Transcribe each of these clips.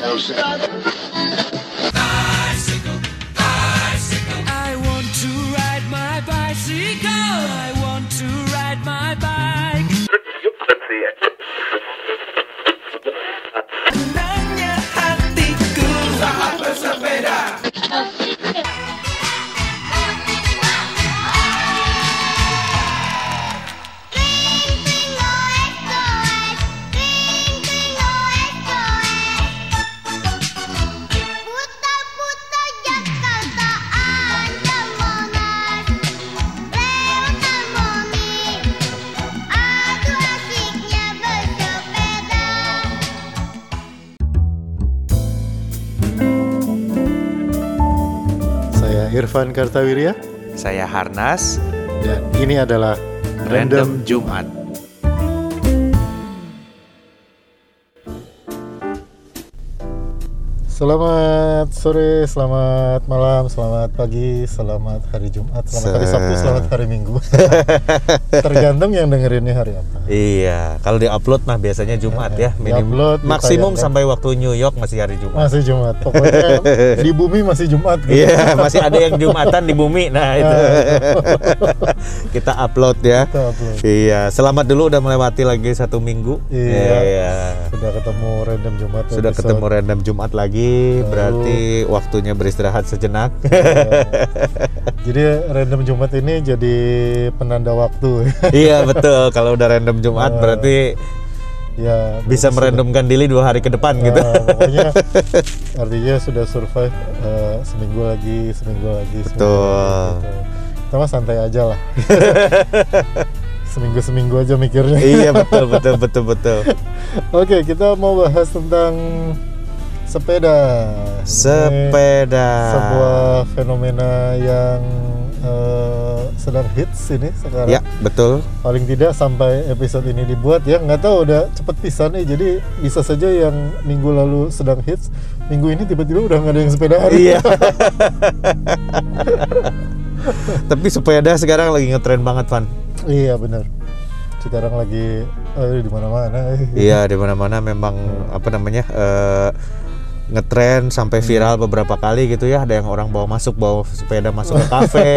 É Não sei. Irfan Kartawirya Saya Harnas, dan ini adalah Random Jumat. Selamat sore, selamat malam, selamat pagi, selamat hari Jumat, selamat hari Se- Sabtu, selamat hari Minggu. Tergantung yang dengerinnya hari apa. Iya, kalau di-upload mah biasanya Jumat ya, minim. Di-upload, Maksimum ditayangkan. sampai waktu New York masih hari Jumat. Masih Jumat, pokoknya di bumi masih Jumat. Gitu. Iya, masih ada yang Jumatan di bumi. Nah, itu. Kita upload ya. Kita upload. Iya, selamat dulu udah melewati lagi satu minggu. Iya. Sudah ketemu random Jumat. Sudah episode. ketemu random Jumat lagi, berarti waktunya beristirahat sejenak. Jadi random Jumat ini jadi penanda waktu. iya, betul. Kalau udah random Jumat Eh, berarti ya bisa merandomkan diri dua hari ke depan gitu. Nah, pokoknya artinya sudah survive eh, seminggu lagi, seminggu lagi. seminggu Betul. lagi, gitu. Kita mah santai aja lah. seminggu seminggu aja mikirnya. iya, betul betul betul betul. Oke, kita mau bahas tentang sepeda. Ini Sepeda. sebuah fenomena yang eh, sedang hits ini sekarang. Ya, betul. Paling tidak sampai episode ini dibuat ya nggak tahu udah cepet pisan nih jadi bisa saja yang minggu lalu sedang hits minggu ini tiba-tiba udah nggak ada yang sepedaan Iya. Tapi sepeda sekarang lagi ngetren banget, Van. iya benar sekarang lagi eh, di mana-mana Iya, di mana-mana memang apa namanya? eh, ngetren sampai viral beberapa kali gitu ya. Ada yang orang bawa masuk bawa sepeda masuk ke kafe,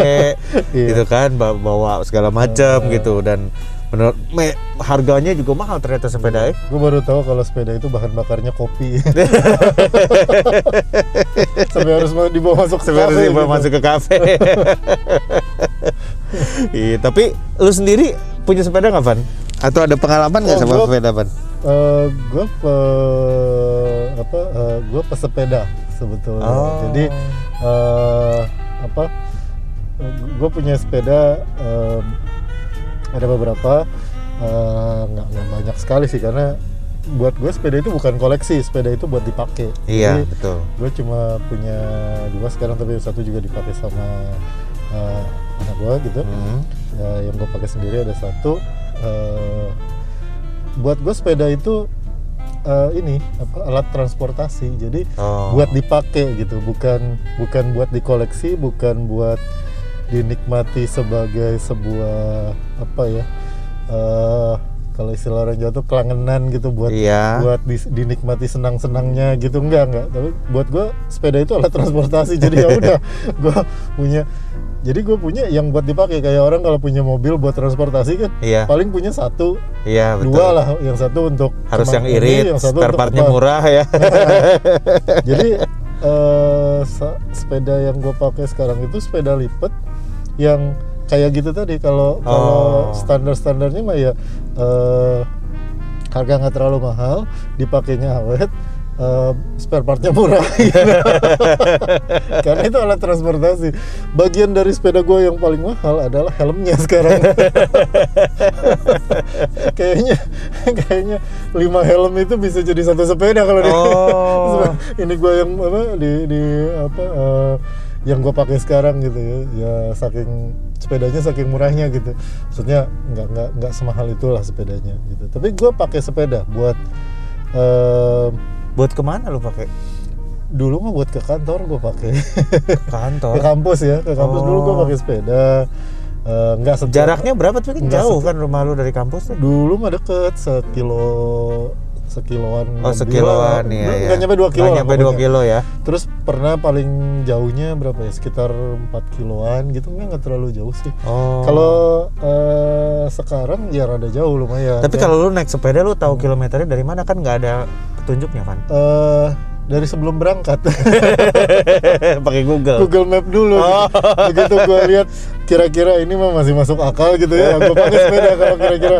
Iya. gitu kan, bawa, segala macam gitu dan menurut me, harganya juga mahal ternyata sepeda ya. gue baru tahu kalau sepeda itu bahan bakarnya kopi sampai harus dibawa masuk ke Sebenarnya kafe sih bawa gitu. masuk ke kafe. Iya, tapi lu sendiri punya sepeda nggak, Van? Atau ada pengalaman nggak Oh, sama sepeda, Van? Eh, gue pe apa gue pesepeda sebetulnya Oh. jadi eh, apa gue punya sepeda em, ada beberapa eh, nggak nggak banyak sekali sih karena buat gue sepeda itu bukan koleksi sepeda itu buat dipakai Iya, Jadi, betul. gue cuma punya dua sekarang tapi satu juga dipakai sama eh, anak gue gitu Hmm. ya, yang gue pakai sendiri ada satu eh, buat gue sepeda itu eh, ini apa alat transportasi jadi Oh. buat dipakai gitu bukan bukan buat dikoleksi bukan buat dinikmati sebagai sebuah apa ya eh kalau istilah orang Jawa tuh kelangenan gitu buat Iya. buat dis- dinikmati senang-senangnya gitu enggak enggak tapi buat gue sepeda itu alat transportasi jadi ya udah gue punya jadi gue punya yang buat dipakai kayak orang kalau punya mobil buat transportasi kan Iya. paling punya satu Iya, betul. dua lah yang satu untuk Harus yang ini, irit, yang satu spare partnya murah ya. jadi eh, sa- sepeda yang gue pakai sekarang itu sepeda lipat yang kayak gitu tadi kalau kalau Oh. standar standarnya mah ya eh, harga nggak terlalu mahal dipakainya awet eh, spare partnya murah gitu. karena itu alat transportasi bagian dari sepeda gue yang paling mahal adalah helmnya sekarang kayaknya kayaknya lima helm itu bisa jadi satu sepeda kalau di- Oh. ini gue yang apa di di apa eh, yang gue pakai sekarang gitu ya ya saking sepedanya saking murahnya gitu maksudnya nggak nggak nggak semahal itulah sepedanya gitu tapi gue pakai sepeda buat eh, Buat ke mana lu pakai? dulu mah buat ke kantor gue pakai Kantor. ke kampus ya ke kampus dulu gue Oh. pakai sepeda Eh, nggak setiap- Jaraknya berapa tuh? Kan jauh kan rumah lu dari kampus tuh. dulu mah deket sekilo sekiloan Oh sekiloan lah. ya, Nggak- ya. nggak nyampe 2 kilo Nggak nyampe 2 pokoknya. kilo ya. terus pernah paling jauhnya berapa ya sekitar 4 kiloan gitu nggak nggak terlalu jauh sih Oh. kalau eh, sekarang ya rada jauh lumayan Tapi kalau lu naik sepeda lu tahu kilometernya dari mana kan nggak ada petunjuknya kan? eh, dari sebelum berangkat Pakai Google. Google Map dulu Oh. begitu gue lihat kira-kira ini mah masih masuk akal gitu ya gue pakai sepeda kalau kira-kira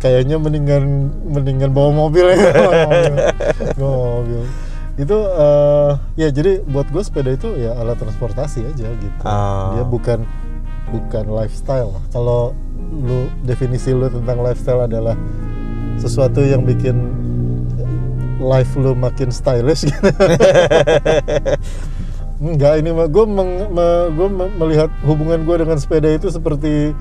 kayaknya mendingan mendingan bawa mobil ya. Bawa mobil, bawa mobil. itu eh, ya jadi buat gue sepeda itu ya alat transportasi aja gitu. Oh. dia bukan bukan lifestyle. Kalau lu definisi lu tentang lifestyle adalah sesuatu yang bikin life lu makin stylish gitu. Enggak, ini mah gue meng, me- gua me- melihat hubungan gue dengan sepeda itu seperti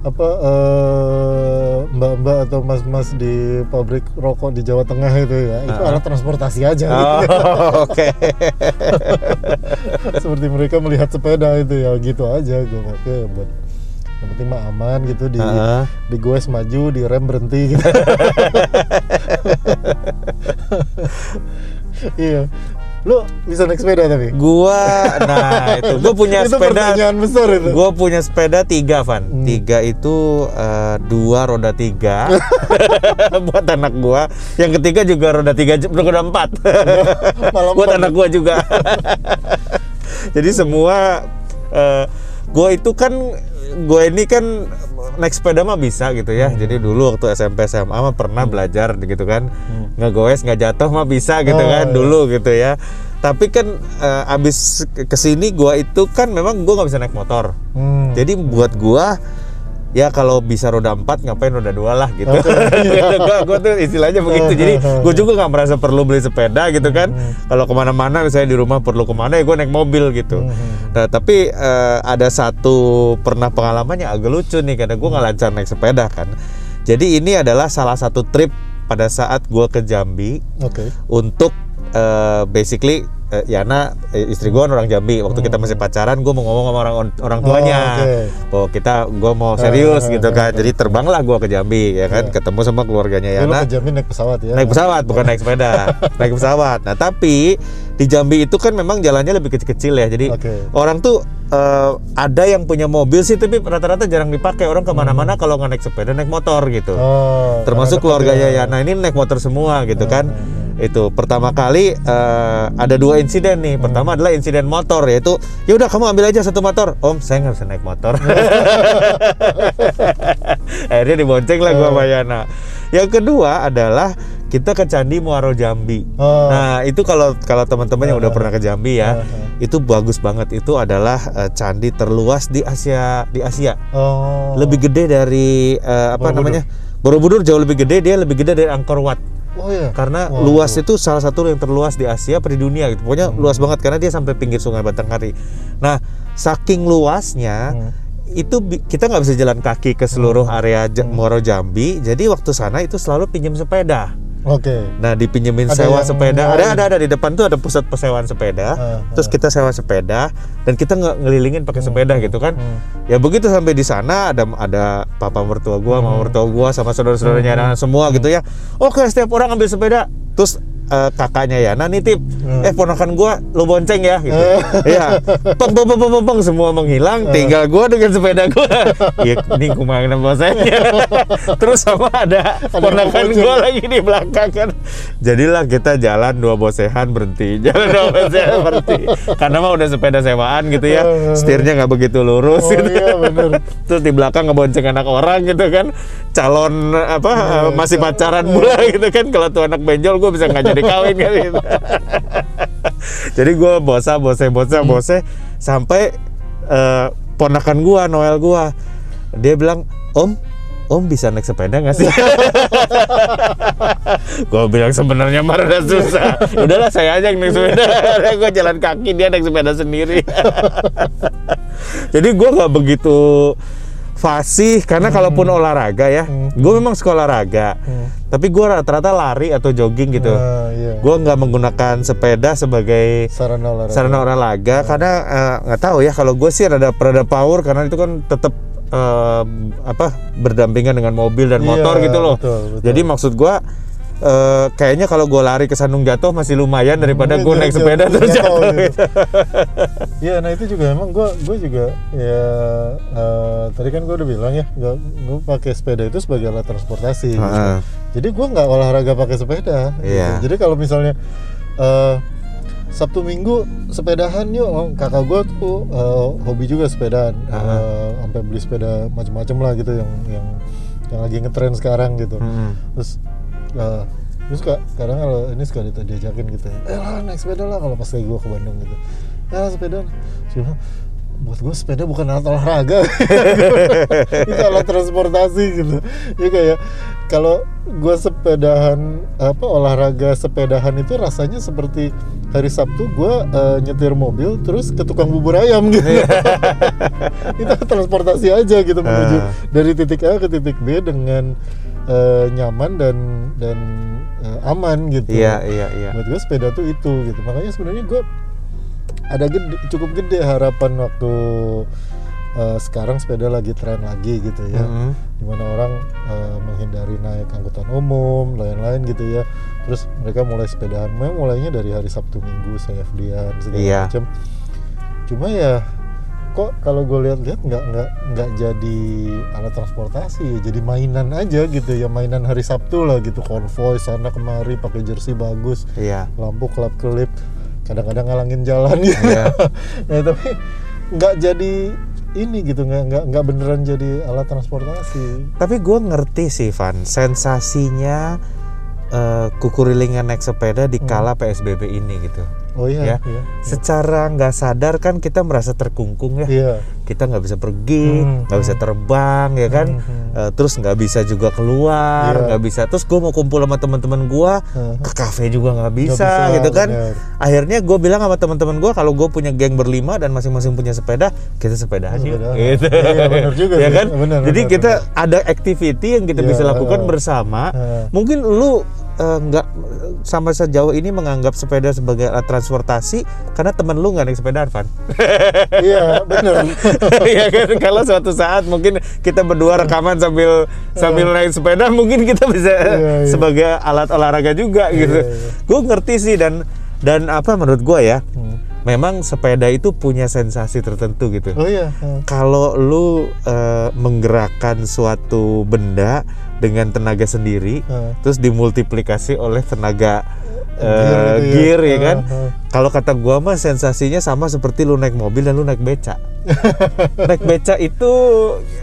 apa eh, mbak-mbak atau mas-mas di pabrik rokok di Jawa Tengah itu ya itu alat transportasi aja Oh, oke. seperti mereka melihat sepeda itu ya gitu aja gue pakai buat yang penting mah aman gitu di Heeh. di goes maju di rem berhenti gitu iya lu bisa naik sepeda tapi Gua nah itu gua punya itu sepeda pertanyaan besar itu Gue punya sepeda tiga, Van. Hmm. Tiga itu eh, dua roda tiga buat anak gua. Yang ketiga juga roda tiga, roda empat buat anak gua juga. Jadi semua eh, gua itu kan gue ini kan naik sepeda mah bisa gitu ya. Jadi dulu waktu SMP SMA mah pernah belajar gitu kan. Ngegoes nggak jatuh mah bisa gitu Oh, kan iya. dulu gitu ya. Tapi kan eh, abis ke- ke sini gua itu kan memang gua nggak bisa naik motor. Hmm. Jadi buat gua ya kalau bisa roda 4 ngapain roda dua lah gitu. Iya. gitu. Gua, gua tuh istilahnya begitu. Jadi gua juga nggak merasa perlu beli sepeda gitu kan. Kalau ke mana-mana misalnya di rumah perlu ke mana ya gua naik mobil gitu. Nah tapi eh, ada satu pernah pengalamannya agak lucu nih karena gua nggak lancar naik sepeda kan. Jadi ini adalah salah satu trip pada saat gua ke Jambi oke untuk eh, basically eh, Yana eh, istri gue orang Jambi. Waktu kita masih pacaran gue mau ngomong sama orang orang tuanya. Oh, oke. bahwa kita gue mau serius Eh, gitu eh, kan. jadi terbanglah gue ke Jambi ya kan. Iya. ketemu sama keluarganya Ya, lu Yana. ke Jambi naik pesawat ya. Naik pesawat bukan naik sepeda naik pesawat. Nah tapi di Jambi itu kan memang jalannya lebih kecil-kecil ya. Jadi Oke. orang tuh eh, ada yang punya mobil sih tapi rata-rata jarang dipakai. Orang ke mana-mana kalau nggak naik sepeda naik motor gitu. Oh, termasuk keluarganya ya. Yana ini naik motor semua gitu kan itu pertama kali eh, ada dua insiden nih. Pertama adalah insiden motor yaitu ya udah kamu ambil aja satu motor. Om saya nggak bisa naik motor. Akhirnya dibonceng lah gua sama Yana. Yang kedua adalah kita ke Candi Muaro Jambi. Oh. nah itu kalau kalau teman-teman yang udah pernah ke Jambi ya Uh-huh. itu bagus banget. Itu adalah eh, candi terluas di Asia di Asia. Oh. lebih gede dari eh, apa Borobudur. namanya? Borobudur jauh lebih gede dia lebih gede dari Angkor Wat Oh iya. karena Wow. luas itu salah satu yang terluas di Asia apa di dunia gitu. Pokoknya luas banget karena dia sampai pinggir Sungai Batanghari nah saking luasnya Hmm. itu kita nggak bisa jalan kaki ke seluruh area Ja- Muaro Jambi. Jadi waktu sana itu selalu pinjam sepeda Oke. Nah, dipinjemin Ada sewa sepeda. Ada ada ada di depan tuh ada pusat persewaan sepeda. Ah, Terus kita sewa sepeda dan kita nge- ngelilingin pakai sepeda gitu kan. Hmm. Ya begitu sampai di sana ada ada papa mertua gua, mama mertua gua sama saudara-saudaranya Hmm. semua gitu ya. Oke, setiap orang ambil sepeda. Terus eh, kakaknya ya, nah nitip, Hmm. eh ponakan gua lu bonceng ya gitu. Iya. Peng peng peng peng, peng, semua menghilang, tinggal gua dengan sepeda gua. Iya, ini kumangan bosanya. Terus sama ada yang ponakan gua lagi di belakang kan. Jadilah kita jalan dua bosehan berhenti. Jalan dua bosehan berhenti. Karena mah udah sepeda sewaan gitu ya. Setirnya nggak begitu lurus Oh gitu. iya bener. Terus di belakang ngebonceng anak orang gitu kan. Calon apa masih pacaran pula gitu kan. Kalau tuh anak benjol gue bisa nggak jadi kawin kan gitu. jadi gue bosa bose bose Hmm. bose sampai eh, ponakan gua Noel gua dia bilang om Om bisa naik sepeda nggak sih? gue bilang sebenarnya mah rada susah. Udahlah saya aja yang naik sepeda. gue jalan kaki dia naik sepeda sendiri. Jadi gue nggak begitu fasih karena kalaupun olahraga ya, gue memang sekolah olahraga. Tapi gue rata-rata lari atau jogging gitu. Nah, iya. Gue nggak menggunakan sepeda sebagai sarana olahraga. sarana olahraga karena eh, nggak tahu ya kalau gue sih rada rada power karena itu kan tetap eh, apa berdampingan dengan mobil dan Iya, motor gitu loh. betul, betul. Jadi maksud gue eh, kayaknya kalau gue lari ke Sandung Jatuh masih lumayan daripada Iya, gue naik jatuh- sepeda terus jatuh jatuh. gitu. gitu. Iya, nah itu juga emang gue gue juga ya eh, tadi kan gue udah bilang ya, gue pakai sepeda itu sebagai alat transportasi. gitu. Heeh. Jadi gue nggak olahraga pakai sepeda. gitu. Iya. Jadi kalau misalnya eh, Sabtu Minggu sepedahan yuk, oh, kakak gue tuh eh, hobi juga sepedaan, Eh, sampai beli sepeda macam-macam lah gitu yang yang yang lagi ngetren sekarang gitu. Mm-mm. Terus eh, terus kak kadang kalau ini suka di- diajakin gitu ya, eh lah naik sepeda lah kalau pas lagi gue ke Bandung gitu, eh sepeda. Bilang, buat gue sepeda bukan alat olahraga. Itu alat transportasi gitu. Ya kayak kalau gue sepedahan apa olahraga sepedahan itu rasanya seperti hari Sabtu gue nyetir mobil terus ke tukang bubur ayam gitu. Itu transportasi aja gitu menuju Ah. dari titik A ke titik B dengan eh, nyaman dan dan eh, aman gitu. Iya iya iya. buat gue sepeda tuh itu gitu. Makanya sebenarnya gue ada gede, cukup gede harapan waktu eh, sekarang sepeda lagi tren lagi gitu ya. Mm-mm. di mana orang eh, menghindari naik angkutan umum lain-lain gitu ya. Terus mereka mulai sepedaan. Memang mulainya dari hari Sabtu Minggu saya FD-an segala Iya. macam. Cuma ya kok kalau gue lihat-lihat nggak nggak nggak jadi alat transportasi ya jadi mainan aja gitu ya. Mainan hari Sabtu lah gitu. Konvoy sana kemari pakai jersey bagus. Iya. lampu kelap kelip kadang-kadang ngalangin jalan gitu Iya. nah tapi nggak jadi ini gitu nggak nggak nggak beneran jadi alat transportasi Tapi gue ngerti sih Van, sensasinya eh, kukurilingan naik sepeda di kala PSBB ini gitu. Oh Ya. iya iya Secara nggak sadar kan kita merasa terkungkung ya. iya Kita nggak bisa pergi, Hmm, nggak bisa terbang ya kan. Hmm, hmm. Eh, terus nggak bisa juga keluar, Iya. nggak bisa. Terus gue mau kumpul sama teman-teman gue Heeh. ke kafe juga nggak bisa, bisa, gitu kan. bener. Akhirnya gue bilang sama teman-teman gue kalau gue punya geng berlima dan masing-masing punya sepeda, kita sepedahan yuk. Sepedaan. Gitu. Iya, bener juga ya kan? Bener, Jadi bener, kita ada activity yang kita Iya, bisa lakukan bersama. Mungkin lu eh, nggak sama sejauh ini menganggap sepeda sebagai alat transportasi karena temen lu nggak naik sepedaan, Van. iya bener Iya kan kalau suatu saat mungkin kita berdua rekaman sambil sambil naik sepeda mungkin kita bisa Iya, iya. sebagai alat olahraga juga gitu. iya. Gue ngerti sih dan dan apa menurut gue ya, Hmm. Memang sepeda itu punya sensasi tertentu gitu. oh iya. Kalau lu eh, menggerakkan suatu benda dengan tenaga sendiri, Heeh. terus dimultiplikasi oleh tenaga eh, Gear gitu ya. gear ya kan. Heeh, heeh. Kalau kata gua mah sensasinya sama seperti lu naik mobil dan lu naik beca. naik beca itu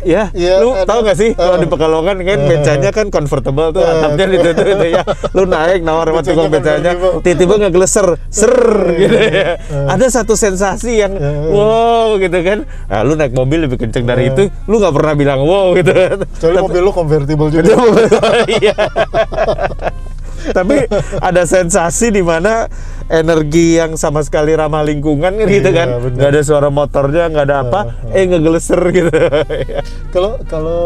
ya, Iya, lu ada- tahu nggak sih kalau uh. di Pekalongan kan Uh. becanya kan convertible tuh Uh. atapnya ditutup gitu ya. Lu naik nawar sama tukang becanya, tiba-tiba ngegeleser, ser gitu ya. Uh. Ada satu sensasi yang Uh. wow gitu kan. Nah, lu naik mobil lebih kenceng dari Uh. itu, lu nggak pernah bilang wow gitu. Kecuali mobil lu convertible juga Iya. Tapi ada sensasi di mana energi yang sama sekali ramah lingkungan kan gitu Iya, kan. nggak ada suara motornya, nggak ada apa, eh ngegeleser gitu. kalau kalau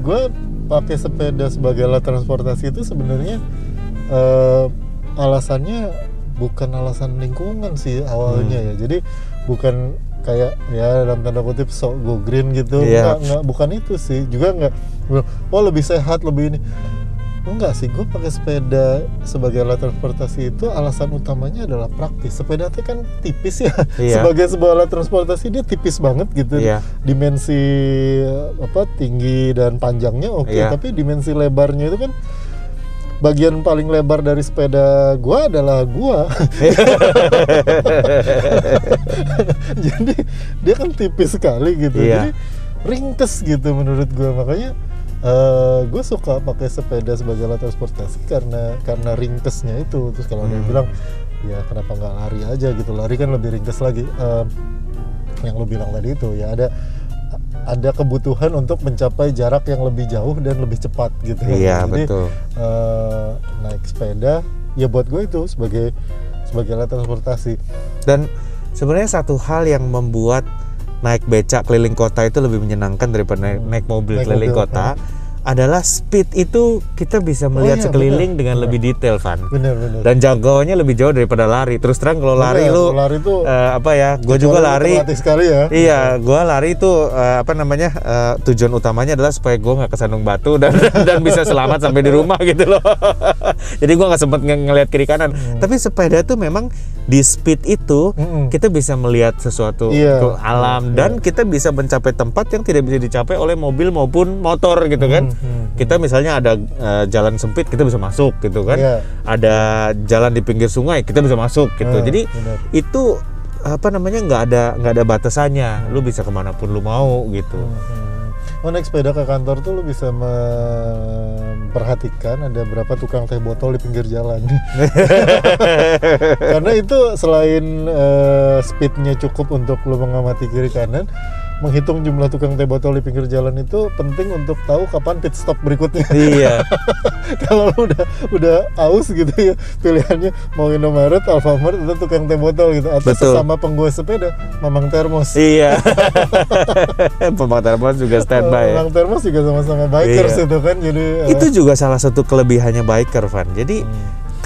gue pakai sepeda sebagai alat transportasi itu sebenarnya eh, alasannya bukan alasan lingkungan sih awalnya Hmm. ya jadi bukan kayak ya dalam tanda kutip sok go green gitu Iya. nggak nggak bukan itu sih juga nggak oh lebih sehat lebih ini enggak sih gue pakai sepeda sebagai alat transportasi itu alasan utamanya adalah praktis sepeda itu kan tipis ya Iya. sebagai sebuah alat transportasi dia tipis banget gitu Iya. dimensi apa tinggi dan panjangnya oke Iya. tapi dimensi lebarnya itu kan bagian paling lebar dari sepeda gua adalah gua jadi dia kan tipis sekali gitu Iya. jadi ringkes gitu menurut gua makanya gue suka pakai sepeda sebagai alat transportasi karena karena ringkesnya itu. Terus kalau ada yang Hmm. bilang ya kenapa nggak lari aja gitu? Lari kan lebih ringkes lagi. Eh, yang lo bilang tadi itu ya ada ada kebutuhan untuk mencapai jarak yang lebih jauh dan lebih cepat gitu. Iya, Jadi, betul. eh, naik sepeda ya buat gue itu sebagai sebagai alat transportasi. Dan sebenarnya satu hal yang membuat naik becak keliling kota itu lebih menyenangkan daripada naik, naik mobil Naik keliling mobil, kota adalah speed itu kita bisa melihat iya, sekeliling benar. dengan lebih detail, Van. bener bener Dan jangkauannya lebih jauh daripada lari. Terus terang kalau lari Bener, lu lari tuh eh, apa ya? Gue juga lari. sekali ya Iya, gua lari itu eh, apa namanya eh, tujuan utamanya adalah supaya gua nggak kesandung batu dan dan bisa selamat sampai di rumah gitu loh. Jadi gua nggak sempet nge- ngeliat kiri kanan. Tapi sepeda tuh memang di speed itu Mm-mm. kita bisa melihat sesuatu Iya. ke alam dan kita bisa mencapai tempat yang tidak bisa dicapai oleh mobil maupun motor gitu kan. Hmm, Kita misalnya ada eh, jalan sempit kita bisa masuk gitu kan. Iya. Ada jalan di pinggir sungai kita bisa masuk gitu. Ah, Jadi itu apa namanya nggak ada nggak ada batasannya. Lu bisa ke mana pun lu mau gitu. Hmm. Oh naik sepeda ke kantor tuh lu bisa memperhatikan ada berapa tukang teh botol di pinggir jalan. Karena itu selain eh, speednya cukup untuk lu mengamati kiri kanan, menghitung jumlah tukang teh botol di pinggir jalan itu penting untuk tahu kapan pit stop berikutnya. iya. Kalau lu udah udah aus gitu ya pilihannya mau Indomaret, Alfamart atau tukang teh botol gitu atau Betul. sesama pengguna sepeda, Mamang Termos. iya. Pembantu telepon juga standby. ya. Mamang Termos juga sama-sama bikers Iya. itu kan jadi eh, Itu juga salah satu kelebihannya biker, Van. Jadi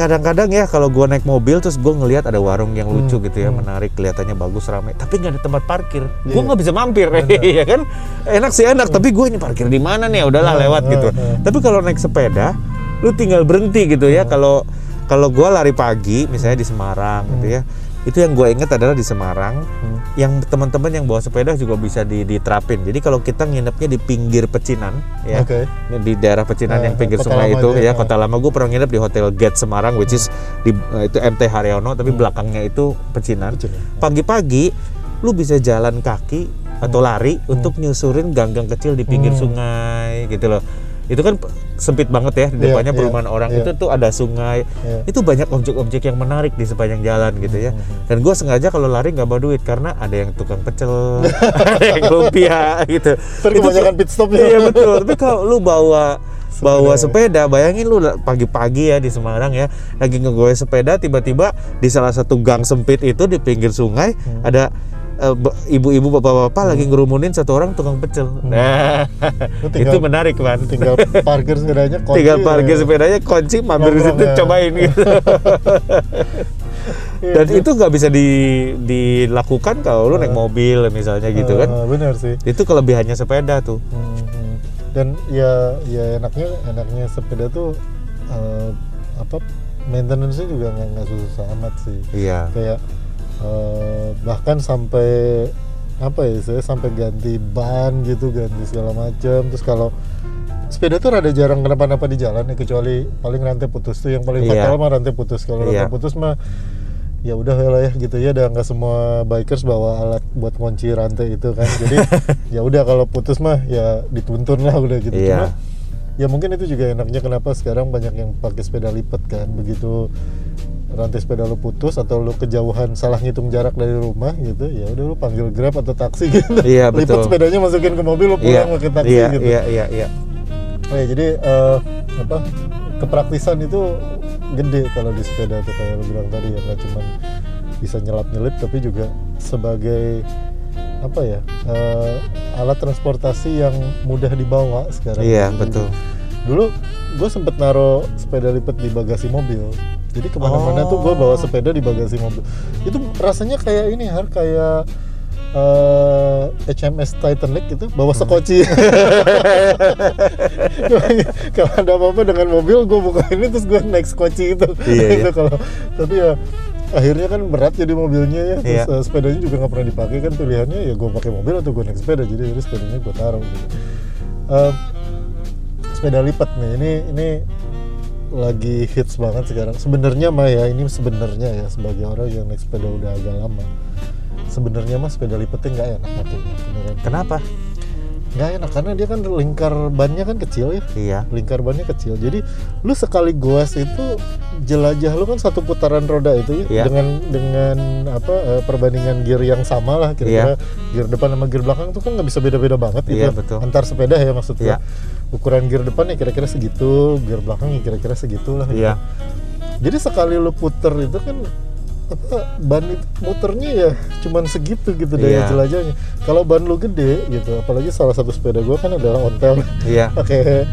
kadang-kadang ya kalau gua naik mobil terus gua ngelihat ada warung yang lucu Hmm, gitu ya hmm. menarik kelihatannya bagus ramai tapi nggak ada tempat parkir. Gua Iya. nggak bisa mampir ya kan? Enak sih enak. Tapi gue ini parkir di mana nih? Ya udahlah Hmm, lewat hmm, gitu. hmm. tapi kalau naik sepeda lu tinggal berhenti gitu ya. Kalau kalau gua lari pagi misalnya di Semarang gitu ya itu yang gue inget adalah di Semarang Hmm. yang teman-teman yang bawa sepeda juga bisa di- diterapin jadi kalau kita nginepnya di pinggir pecinan ya Oke. di daerah pecinan Eh, yang pinggir sungai itu aja, ya eh. kota lama gue pernah nginep di hotel Gate Semarang which is di eh, itu MT Haryono tapi belakangnya itu pecinan Hmm. Pecinan. pagi-pagi lu bisa jalan kaki atau lari untuk nyusurin gang-gang kecil di pinggir Hmm. sungai gitu loh itu kan sempit banget ya di Iya, depannya iya, perumahan orang iya. itu tuh ada sungai Iya. itu banyak objek-objek yang menarik di sepanjang jalan gitu ya Hmm, dan gue sengaja kalau lari nggak bawa duit karena ada yang tukang pecel ada yang lumpia gitu Ntar Itu- kebanyakan pit stop ya. iya betul tapi kalau lu bawa bawa sepeda bayangin lu pagi-pagi ya di Semarang ya lagi ngegoes sepeda tiba-tiba di salah satu gang sempit itu di pinggir sungai Hmm. ada eh, ibu-ibu bapak-bapak lagi ngerumunin satu orang tukang pecel nah Lu tinggal- itu menarik man Tinggal parkir sepedanya kunci. tinggal parkir ya. sepedanya kunci mampir di Nongkrong situ ya. cobain gitu dan itu nggak bisa di, dilakukan kalau lu naik mobil misalnya gitu kan Eh, benar sih. itu kelebihannya sepeda tuh Hmm, hmm. Dan ya ya enaknya enaknya sepeda tuh eh, apa maintenance-nya juga nggak susah amat sih. iya Kayak eh, bahkan sampai apa ya saya sampai ganti ban gitu ganti segala macam. Terus kalau sepeda tuh rada jarang kenapa-napa di jalan ya kecuali paling rantai putus tuh. Yang paling Iya. fatal mah rantai putus. Kalau Iya. rantai putus mah ya udah lah ya gitu ya. Dan nggak semua bikers bawa alat buat kunci rantai itu kan. Jadi ya udah kalau putus mah ya dituntun lah udah gitu. Iya. Cuma, ya mungkin itu juga enaknya kenapa sekarang banyak yang pakai sepeda lipat kan begitu rantai sepeda lu putus atau lu kejauhan salah ngitung jarak dari rumah gitu ya udah lu panggil grab atau taksi gitu Iya, lipat betul. sepedanya masukin ke mobil lu iya pulang pakai taksi iya, gitu iya iya iya Oh ya, jadi eh, apa kepraktisan itu gede kalau di sepeda tuh kayak lu bilang tadi ya nggak cuma bisa nyelap nyelip tapi juga sebagai apa ya eh, alat transportasi yang mudah dibawa sekarang. Iya, betul. Dulu gue sempet naro sepeda lipat di bagasi mobil. Jadi ke mana-mana tuh gue bawa sepeda di bagasi mobil. Itu rasanya kayak ini har kayak eh, HMS Titanic gitu bawa sekoci. kalau ada apa-apa dengan mobil gue buka ini terus gue naik sekoci itu. Iya, iya. itu kalau tapi ya akhirnya kan berat jadi mobilnya ya terus Iya. eh, sepedanya juga nggak pernah dipakai kan pilihannya ya gue pakai mobil atau gue naik sepeda jadi akhirnya sepedanya gue taruh gitu. Eh, sepeda lipat nih. Ini ini lagi hits banget sekarang. Sebenarnya mah ya ini sebenarnya ya sebagai orang yang naik sepeda udah agak lama. Sebenarnya mah sepeda lipatnya nggak enak beneran. Kenapa? Nggak enak karena dia kan lingkar bannya kan kecil ya. Iya. Lingkar bannya kecil. Jadi lu sekali goas itu jelajah lu kan satu putaran roda itu Iya. ya dengan dengan apa eh, perbandingan gear yang sama lah kira-kira gear depan sama gear belakang tuh kan nggak bisa beda-beda banget gitu Iya, betul. antar sepeda ya maksudnya Iya. Ukuran gear depan ya kira-kira segitu gear belakang ya kira-kira segitu lah gitu. iya jadi sekali lu puter itu kan apa ban itu muternya ya cuman segitu gitu daya Iya. jelajahnya kalau ban lu gede gitu apalagi salah satu sepeda gua kan adalah ontel iya pakai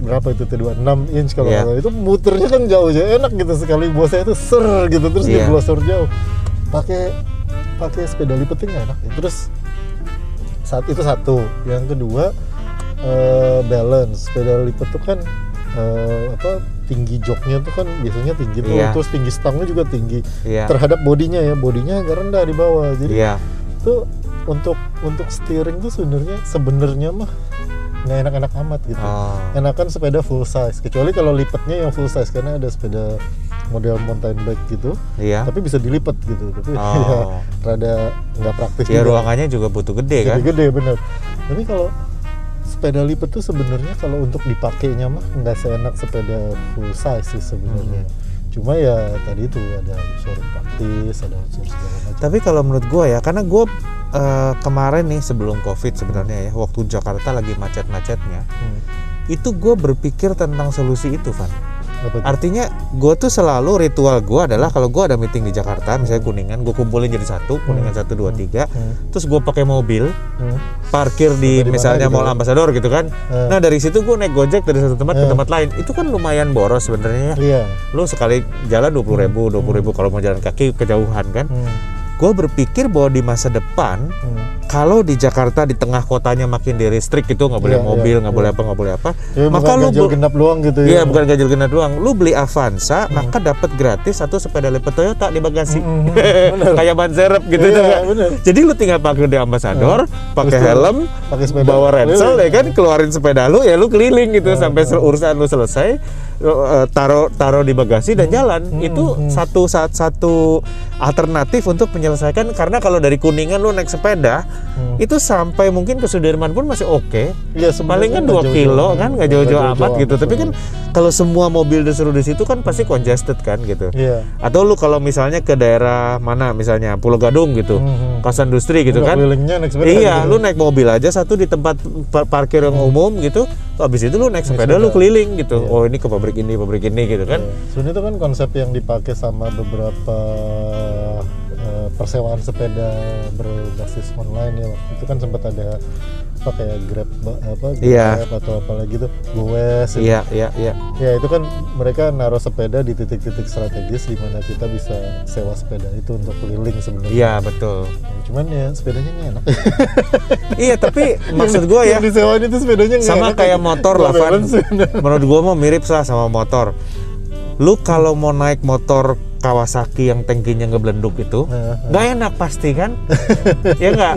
berapa itu tuh 26 inch kalau Iya. nggak salah. itu muternya kan jauh aja enak gitu sekali buat saya itu ser gitu terus Iya. dia glosor jauh pakai pakai sepeda nggak enak ya. terus saat itu satu yang kedua eh, balance sepeda lipat tuh kan eh, apa tinggi joknya tuh kan biasanya tinggi tuh Iya. terus tinggi stangnya juga tinggi Iya. terhadap bodinya ya bodinya agak rendah di bawah jadi Iya. tuh untuk untuk steering tuh sebenarnya sebenarnya mah nggak enak-enak amat gitu Oh. enakan sepeda full size kecuali kalau lipatnya yang full size karena ada sepeda model mountain bike gitu Iya. tapi bisa dilipat gitu tapi Oh. ya rada nggak praktis Ya juga. ruangannya juga butuh gede kan? Jadi gede bener tapi kalau sepeda lipat tuh sebenarnya kalau untuk dipakainya mah nggak seenak sepeda full size sih sebenarnya Hmm. cuma ya tadi itu ada unsur praktis ada unsur segala macam Tapi kalau menurut gue ya, karena gue eh, kemarin nih sebelum covid sebenarnya ya, waktu Jakarta lagi macet-macetnya, Hmm. itu gue berpikir tentang solusi itu, Van. Apa? Artinya gue tuh selalu ritual gue adalah kalau gue ada meeting di Jakarta, misalnya kuningan, gue kumpulin jadi satu, kuningan satu dua tiga, Hmm. terus gue pakai mobil, Hmm. parkir di misalnya gitu Mall ya? Ambassador gitu kan. Eh. Nah dari situ gue naik gojek dari satu tempat ke Eh. tempat lain, itu kan lumayan boros sebenarnya. ya. iya Lu sekali jalan dua puluh ribu, dua ribu kalau mau jalan kaki kejauhan kan. Hmm. Gue berpikir bahwa di masa depan Hmm. kalau di Jakarta di tengah kotanya makin di restrict gitu nggak boleh Iya, mobil iya, nggak iya. boleh apa nggak boleh apa Ya, maka bukan lu ganjil genap doang gitu Iya ya. bukan ganjil genap doang. Lu beli Avanza maka dapat gratis satu sepeda lipat Toyota di bagasi. Mm, bener. Kayak ban serep gitu Iya, bener. Jadi lu tinggal parkir di Ambassador, pakai Terus helm, pakai sepeda bawa ransel keliling. ya kan, keluarin sepeda lu ya lu keliling gitu sampai sel- urusan lu selesai, lu, eh, taruh taruh di bagasi dan jalan. Itu satu saat satu alternatif untuk menyelesaikan karena kalau dari Kuningan lu naik sepeda Hmm. itu sampai mungkin ke Sudirman pun masih oke. Iya, sebenarnya Paling kan nggak 2 jauh-jauh kilo amat. kan nggak jauh-jauh amat gitu. amat, Tapi kan kalau semua mobil disuruh di situ kan pasti congested kan gitu. Iya. Atau lu kalau misalnya ke daerah mana misalnya Pulau Gadung gitu, Hmm. kawasan industri gitu Nggak kan. naik sepeda Iya, gitu. lu naik mobil aja satu di tempat par- parkir yang umum gitu. Habis itu lu naik sepeda, lu sepeda. keliling gitu. Iya. Oh, ini ke pabrik ini, pabrik ini gitu kan. Iya. Sebenarnya itu kan konsep yang dipakai sama beberapa persewaan sepeda berbasis online ya waktu itu kan sempat ada apa kayak Grab apa Grab Iya. atau apalagi tuh Gowes. Iya, iya, iya. Ya itu kan mereka naruh sepeda di titik-titik strategis di mana kita bisa sewa sepeda itu untuk keliling sebenarnya. Iya, betul. Ya, cuman ya sepedanya nggak enak. iya, tapi maksud gua ya yang disewain itu sepedanya nggak sama enak. kayak motor lah Van. menurut gua mau mirip lah sama motor lu kalau mau naik motor Kawasaki yang tangkinya ngeblenduk itu nggak enak pasti kan ya nggak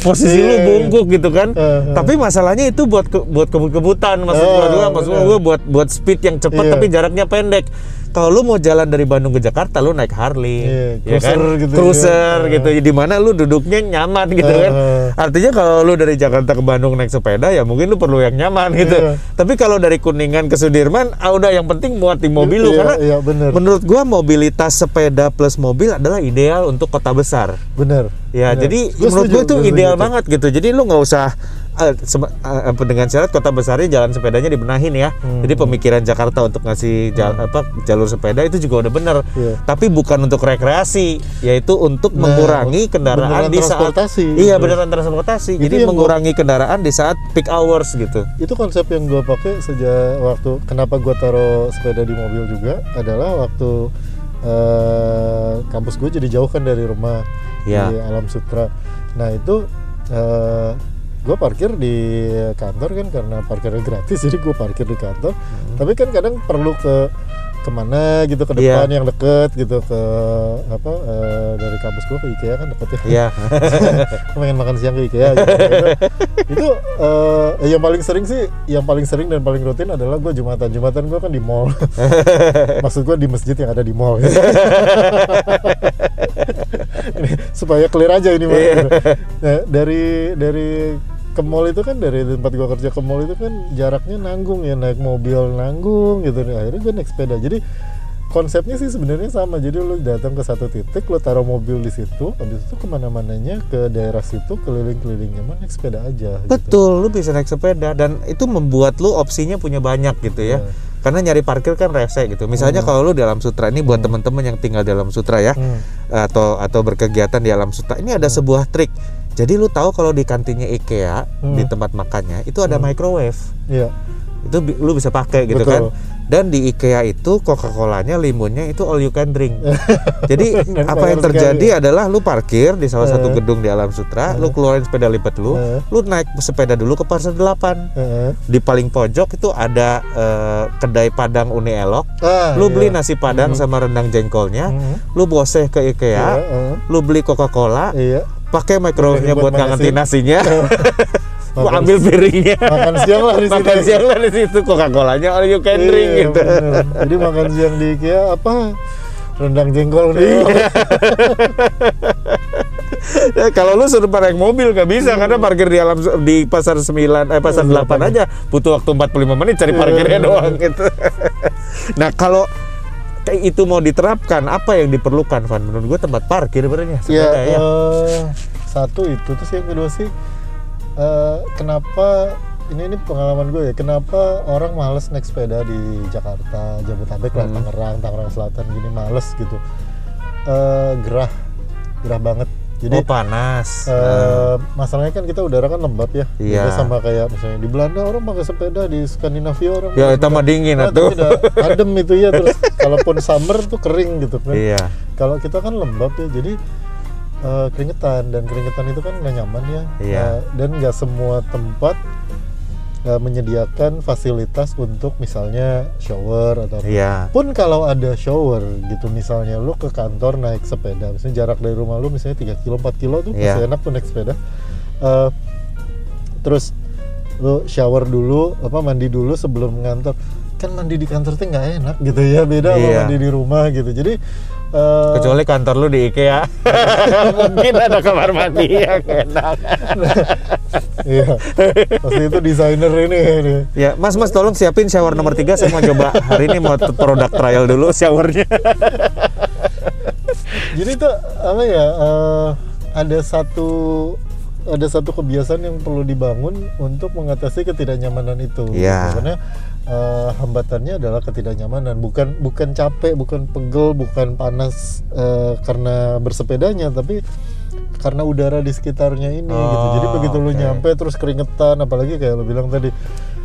posisi lu Iya, bungkuk gitu kan Heeh. tapi masalahnya itu buat ke- buat kebut-kebutan maksud gua Oh, gua maksud bener. gua buat buat speed yang cepat Iya. tapi jaraknya pendek kalau lu mau jalan dari Bandung ke Jakarta lu naik Harley Iya, ya kan cruiser gitu cruiser ya. gitu di mana lu duduknya nyaman gitu kan Heeh. artinya kalau lu dari Jakarta ke Bandung naik sepeda ya mungkin lu perlu yang nyaman gitu Iya. tapi kalau dari Kuningan ke Sudirman ah udah yang penting muat di mobil lu Iya, karena iya, bener. menurut gua mobilitas sepeda plus mobil adalah ideal untuk kota besar Bener. Ya, Bener. jadi Gua menurut setuju, itu gua setuju ideal banget gitu. Jadi lu nggak usah eh, sema- eh, apa, dengan syarat kota besarnya jalan sepedanya dibenahin ya. Hmm. Jadi pemikiran Jakarta untuk ngasih jal- apa jalur sepeda itu juga udah bener. Iya. Tapi bukan untuk rekreasi, yaitu untuk Nah, mengurangi kendaraan di saat transportasi. Iya, beneran transportasi. Itu Jadi yang gua- mengurangi kendaraan di saat peak hours gitu. itu konsep yang gue pakai sejak waktu kenapa gue taruh sepeda di mobil juga adalah waktu eh, kampus gue jadi jauh kan dari rumah Iya. di Alam Sutra nah itu gue parkir di kantor kan karena parkirnya gratis jadi gue parkir di kantor. Tapi kan kadang perlu ke ke mana gitu ke Iya. depan yang deket gitu ke apa eh, dari kampus gue ke IKEA kan deket ya Iya. Aku pengen makan siang ke IKEA gitu. itu eh, yang paling sering sih yang paling sering dan paling rutin adalah gue jumatan jumatan gue kan di mall maksud gue di masjid yang ada di mall Ini, supaya clear aja ini. Iya. Nah, dari dari ke mall itu kan dari tempat gua kerja ke mall itu kan jaraknya nanggung ya naik mobil nanggung gitu akhirnya gue naik sepeda jadi konsepnya sih sebenarnya sama jadi lu datang ke satu titik lu taruh mobil di situ habis itu ke mana-mananya ke daerah situ keliling-kelilingnya mah naik sepeda aja gitu. Betul, lu bisa naik sepeda dan itu membuat lu opsinya punya banyak gitu ya. Iya. Karena nyari parkir kan rese gitu. Misalnya kalau lu di Alam Sutra ini buat teman-teman yang tinggal di Alam Sutra ya Hmm. atau atau berkegiatan di Alam Sutra. Ini ada sebuah trik. Jadi lu tahu kalau di kantinnya IKEA Hmm. di tempat makannya itu ada microwave. Iya. itu bi- lu bisa pakai gitu Betul. kan dan di IKEA itu Coca-Colanya limunnya itu all you can drink jadi apa yang terjadi adalah lu parkir di salah satu Eh. gedung di Alam Sutra lu keluarin sepeda lipat lu Eh. lu naik sepeda dulu ke Pasar 8 Heeh. di paling pojok itu ada eh, kedai Padang Uni Elok Ah, lu beli iya. nasi padang sama rendang jengkolnya Hmm. lu boseh ke IKEA Iya, lu beli Coca-Cola Iya. Pakai microwave-nya Buat buat ngangetin nasinya Makan- ambil piringnya Makan siang lah di situ. makan siang lah di situ Coca-Colanya all you can drink Iya, gitu bener. Jadi makan siang di IKEA apa? Rendang jengkol nih. Ya, kalau lu suruh naik mobil nggak bisa karena parkir di alam di pasar 9 eh pasar 8 aja butuh waktu 45 menit cari parkirnya Iya. doang gitu. nah, kalau itu mau diterapkan apa yang diperlukan Van? Menurut gua tempat parkir sebenarnya Ya, ya. eh, satu itu terus yang kedua sih eh, kenapa ini ini pengalaman gue ya kenapa orang males naik sepeda di Jakarta Jabodetabek lah Hmm. Tangerang Tangerang Selatan gini males gitu Eh, gerah gerah banget jadi oh panas. eh, masalahnya kan kita udara kan lembab ya Iya. Beda sama kayak misalnya di Belanda orang pakai sepeda di Skandinavia orang Ya, itu mah dingin Nah, udah adem itu ya terus kalaupun summer tuh kering gitu kan Iya. kalau kita kan lembab ya jadi eh, keringetan dan keringetan itu kan nggak nyaman ya Iya. Eh, dan nggak semua tempat eh, menyediakan fasilitas untuk misalnya shower atau. Iya. pun kalau ada shower gitu misalnya lu ke kantor naik sepeda misalnya jarak dari rumah lu misalnya 3 kilo 4 kilo tuh Iya. masih enak tuh naik sepeda Eh, terus lu shower dulu apa mandi dulu sebelum ngantor kan mandi di kantor tuh nggak enak gitu ya beda sama Iya. mandi di rumah gitu jadi eh, Kecuali kantor lu di IKEA. Mungkin ada kamar mandi yang enak. iya pasti itu desainer ini ini. Ya, Mas, Mas tolong siapin shower nomor 3 saya mau coba hari ini mau produk trial dulu showernya. jadi itu apa ya eh, ada satu ada satu kebiasaan yang perlu dibangun untuk mengatasi ketidaknyamanan itu. Iya. karena eh, hambatannya adalah ketidaknyamanan. Bukan bukan capek bukan pegel bukan panas eh, karena bersepedanya tapi karena udara di sekitarnya ini gitu. Oh, jadi begitu lu oke. nyampe terus keringetan apalagi kayak lu bilang tadi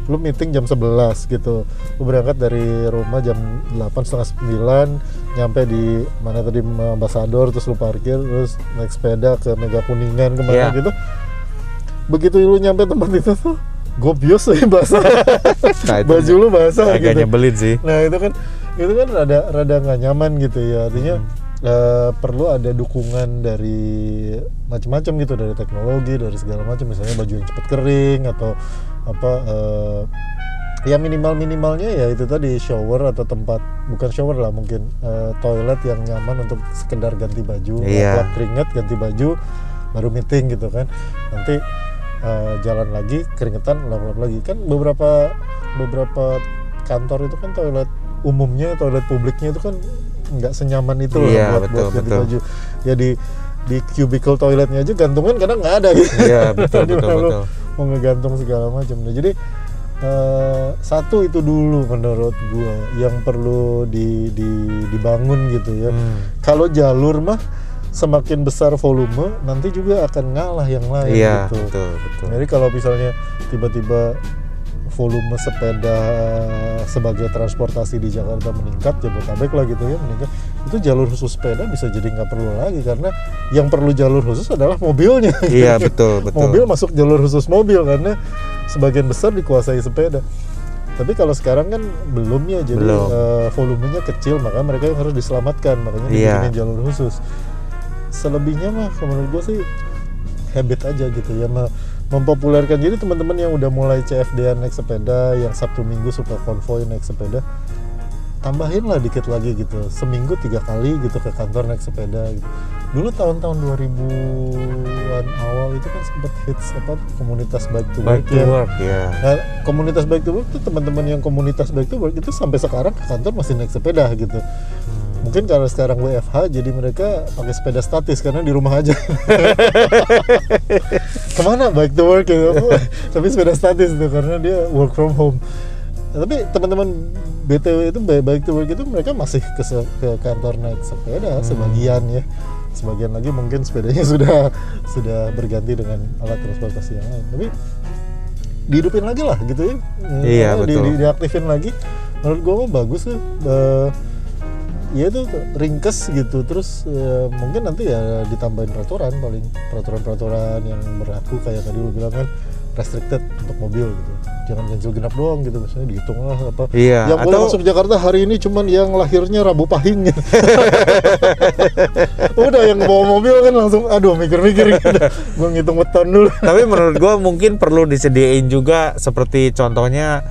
lu meeting jam 11 gitu. Lu berangkat dari rumah jam 8 setengah 9 nyampe di mana tadi ambasador terus lu parkir terus naik sepeda ke Mega Kuningan ke mana gitu. Begitu lu nyampe tempat itu tuh gobios ya basah Nah, itu baju lu basah agak gitu. nyebelin sih. nah itu kan itu kan rada rada nggak nyaman gitu ya. Artinya eh, perlu ada dukungan dari macam-macam gitu dari teknologi dari segala macam misalnya baju yang cepat kering atau apa eh, ya minimal minimalnya ya itu tadi shower atau tempat bukan shower lah mungkin eh, toilet yang nyaman untuk sekedar ganti baju Iya. lap keringat ganti baju baru meeting gitu kan. Nanti eh, jalan lagi keringetan lap-lap lagi kan beberapa beberapa kantor itu kan toilet umumnya toilet publiknya itu kan nggak senyaman itu loh Iya, buat, betul, buat ganti betul. baju ya di di cubicle toiletnya aja gantungan kadang nggak ada gitu Iya, betul, betul, betul. mau ngegantung segala macam nah jadi eh, satu itu dulu menurut gua yang perlu di, di- dibangun gitu ya Hmm. kalau jalur mah semakin besar volume nanti juga akan ngalah yang lain Iya, gitu betul, betul. jadi kalau misalnya tiba-tiba volume sepeda sebagai transportasi di Jakarta meningkat, Jabodetabek lah gitu ya meningkat, itu jalur khusus sepeda bisa jadi nggak perlu lagi karena yang perlu jalur khusus adalah mobilnya. Iya, betul, betul. Mobil masuk jalur khusus mobil karena sebagian besar dikuasai sepeda. Tapi kalau sekarang kan belum ya, jadi Belum. eh, volumenya kecil, maka mereka yang harus diselamatkan, makanya Iya. dibikinin jalur khusus. Selebihnya mah menurut gue sih habit aja gitu ya mem- mempopulerkan jadi teman-teman yang udah mulai CFD naik sepeda yang Sabtu Minggu suka konvoy naik sepeda tambahin lah dikit lagi gitu seminggu tiga kali gitu ke kantor naik sepeda gitu dulu tahun-tahun 2000-an awal itu kan sempat hits apa komunitas bike to work to ya work, ya. Nah, komunitas bike to work itu teman-teman yang komunitas bike to work itu sampai sekarang ke kantor masih naik sepeda gitu. Mungkin karena sekarang WFH jadi mereka pakai sepeda statis karena di rumah aja. Ke mana bike to work gitu? Tapi sepeda statis itu karena dia work from home. Nah, tapi teman-teman BTW itu ba- bike to work itu mereka masih ke, ke kantor naik sepeda sebagian ya. Sebagian lagi mungkin sepedanya sudah sudah berganti dengan alat transportasi yang lain. Tapi dihidupin lagi lah gitu ya Iya, Di- betul. di- diaktifin lagi menurut gue mah bagus ya Eh, ya itu ringkes gitu. Terus eh, mungkin nanti ya ditambahin peraturan paling peraturan-peraturan yang berlaku kayak tadi lu bilang kan restricted untuk mobil gitu. Jangan ganjil genap doang gitu misalnya dihitung lah apa. Iya, yang boleh atau- masuk Jakarta hari ini cuman yang lahirnya Rabu Pahing gitu. udah yang bawa mobil kan langsung aduh mikir-mikir gitu. Gue ngitung weton dulu. Tapi menurut gua mungkin perlu disediain juga seperti contohnya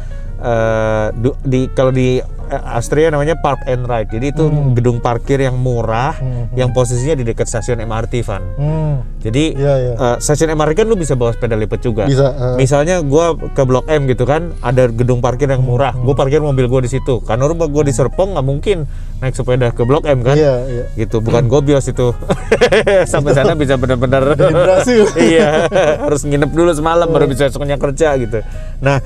eh, du- di kalau di eh, Austria namanya park and ride. Jadi itu gedung parkir yang murah Hmm. yang posisinya di dekat stasiun MRT Van. hmm, Jadi Iya, iya. eh, stasiun MRT kan lu bisa bawa sepeda lipat juga. Bisa, eh. Misalnya gua ke Blok M gitu kan, ada gedung parkir yang murah. Hmm. Gua parkir mobil gua di situ. Karena rumah gua di Serpong nggak mungkin naik sepeda ke Blok M kan. iya iya Gitu, bukan gobios itu. Sampai sana bisa benar-benar iya, harus nginep dulu semalam baru bisa besoknya kerja gitu. Nah,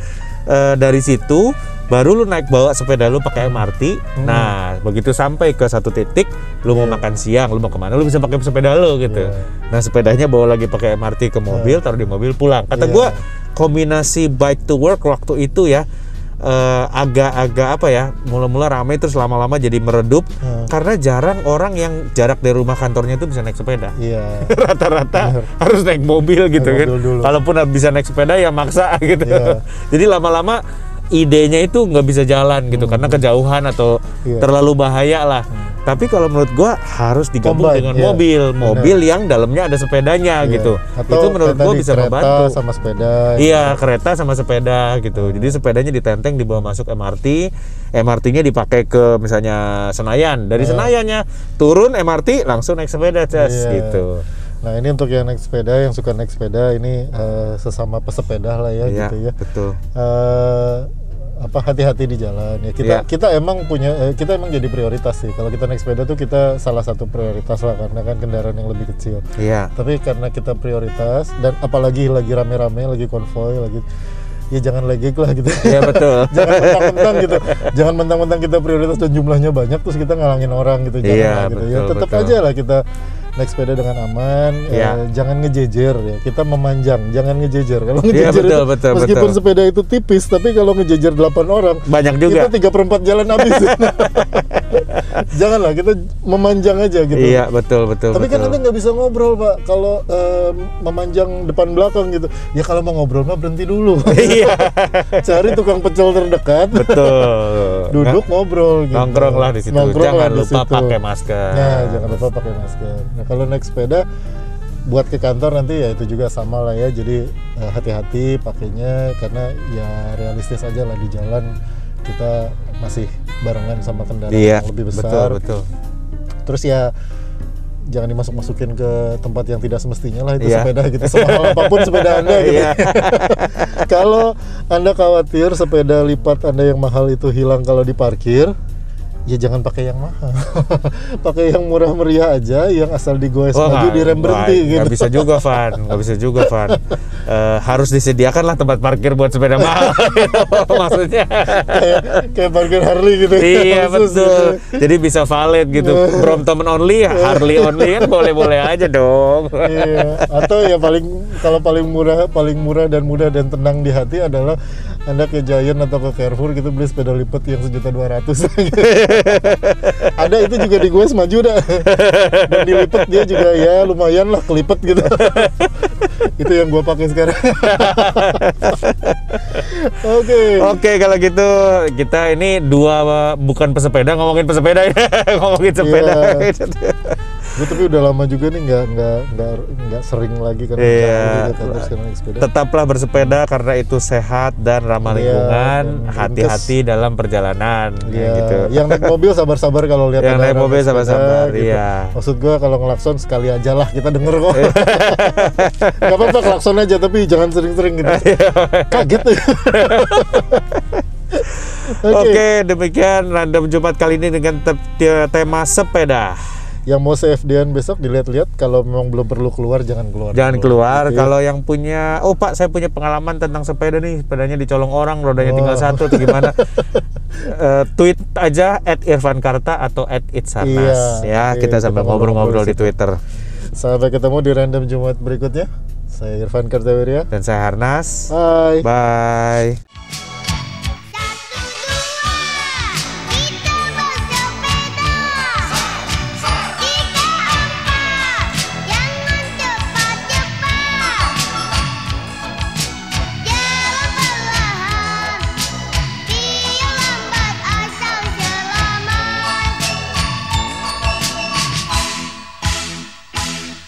eh, dari situ baru lu naik bawa sepeda lu pakai MRT. Hmm. Nah, begitu sampai ke satu titik, lu mau makan siang, lu mau ke mana, lu bisa pakai sepeda lu gitu. Iya. Nah, sepedanya bawa lagi pakai MRT ke mobil, taruh di mobil pulang. Kata Iya. gua kombinasi bike to work waktu itu ya eh, agak-agak apa ya mula-mula ramai terus lama-lama jadi meredup Hmm. karena jarang orang yang jarak dari rumah kantornya itu bisa naik sepeda iya rata-rata harus naik mobil gitu Naik kan. mobil dulu. Kalaupun bisa naik sepeda ya maksa gitu. Iya. Jadi lama-lama idenya itu nggak bisa jalan gitu karena kejauhan atau Hmm. Hmm. terlalu bahaya lah. Tapi kalau menurut gua harus digabung Combine, dengan iya. mobil, mobil yang dalamnya ada sepedanya Iya. gitu. atau itu menurut gua bisa kereta membantu. sama sepeda Iya, kereta sama sepeda gitu. Jadi sepedanya ditenteng dibawa masuk MRT, MRT-nya dipakai ke misalnya Senayan. Dari Senayannya turun MRT langsung naik sepeda, Ces, Iya. gitu. Nah ini untuk yang naik sepeda, yang suka naik sepeda ini eh, sesama pesepeda lah ya Iya, gitu ya. betul. Eh, apa hati-hati di jalan ya kita Iya. kita emang punya eh, kita emang jadi prioritas sih kalau kita naik sepeda tuh kita salah satu prioritas lah karena kan kendaraan yang lebih kecil Iya. tapi karena kita prioritas dan apalagi lagi rame-rame lagi konvoy lagi ya jangan legek lah gitu Iya, betul. jangan mentang-mentang gitu jangan mentang-mentang kita prioritas dan jumlahnya banyak terus kita ngalangin orang gitu jangan Iya, lah gitu ya betul, tetap betul. aja lah kita naik sepeda dengan aman eh, Iya. jangan ngejejer ya kita memanjang jangan ngejejer kalau Iya, ngejejer betul, itu betul, meskipun betul. sepeda itu tipis tapi kalau ngejejer 8 orang Banyak juga. kita tiga perempat jalan habis janganlah kita memanjang aja gitu Iya, betul, betul, tapi kan betul. nanti nggak bisa ngobrol pak kalau eh, memanjang depan belakang gitu ya kalau mau ngobrol mah berhenti dulu Iya. cari tukang pecel terdekat betul. duduk ngobrol gitu. Nongkrong lah di situ. Nongkrong Jangan di lupa situ. pakai masker. Nah, jangan lupa pakai masker. Nah, kalau naik sepeda buat ke kantor nanti ya itu juga sama lah ya. Jadi eh, hati-hati pakainya karena ya realistis aja lah di jalan kita masih barengan sama kendaraan Iya, yang lebih betul, besar. betul. Terus ya jangan dimasuk-masukin ke tempat yang tidak semestinya lah itu Iya. sepeda gitu semahal apa pun sepeda anda gitu. Iya. kalau anda khawatir sepeda lipat anda yang mahal itu hilang kalau diparkir, ya jangan pakai yang mahal, pakai yang murah meriah aja, yang asal digoes Wah, maju direm berhenti gitu. nggak bisa juga, Van. Nggak bisa juga, Van. Eh, harus disediakan lah tempat parkir buat sepeda mahal. Maksudnya. kayak kayak parkir Harley gitu. iya Khusus betul. gitu. Jadi bisa valid gitu. Brompton only, Harley only kan boleh-boleh aja dong. iya. Atau ya paling kalau paling murah, paling murah dan mudah dan tenang di hati adalah anda ke Giant atau ke Carrefour gitu beli sepeda lipat yang sejuta dua ratus. Ada itu juga di gue maju dah. Dan dilipat dia juga ya lumayan lah kelipet gitu. itu yang gue pakai sekarang. Oke. Oke kalau gitu kita ini dua bukan pesepeda ngomongin pesepeda ya ngomongin sepeda. Iya. Gue tapi udah lama juga nih nggak nggak nggak nggak sering lagi kan Iya. Tetaplah bersepeda karena itu sehat dan ramah Iya, lingkungan. Hati-hati dalam perjalanan Iya, gitu. yang naik mobil sabar-sabar kalau lihat Yang naik mobil sabar-sabar, gitu. iya. Maksud gua kalau ngelakson sekali aja lah kita denger kok. Gak apa-apa klakson aja tapi jangan sering-sering gitu. Kaget. Oke, demikian random Jumat kali ini dengan te- te- tema sepeda. Yang mau CFD-an besok dilihat-lihat kalau memang belum perlu keluar jangan keluar. Jangan keluar. gitu. Kalau yang punya, oh Pak, saya punya pengalaman tentang sepeda nih. Sepedanya dicolong orang, rodanya tinggal Oh. satu atau gimana? Eh, tweet aja at Irfan Karta atau at Itsarnas Iya, ya. Kita sambil kita ngobrol-ngobrol ngobrol di Twitter. Sampai ketemu di random Jumat berikutnya. Saya Irfan Kartawirya. Dan saya Harnas. Bye. Bye.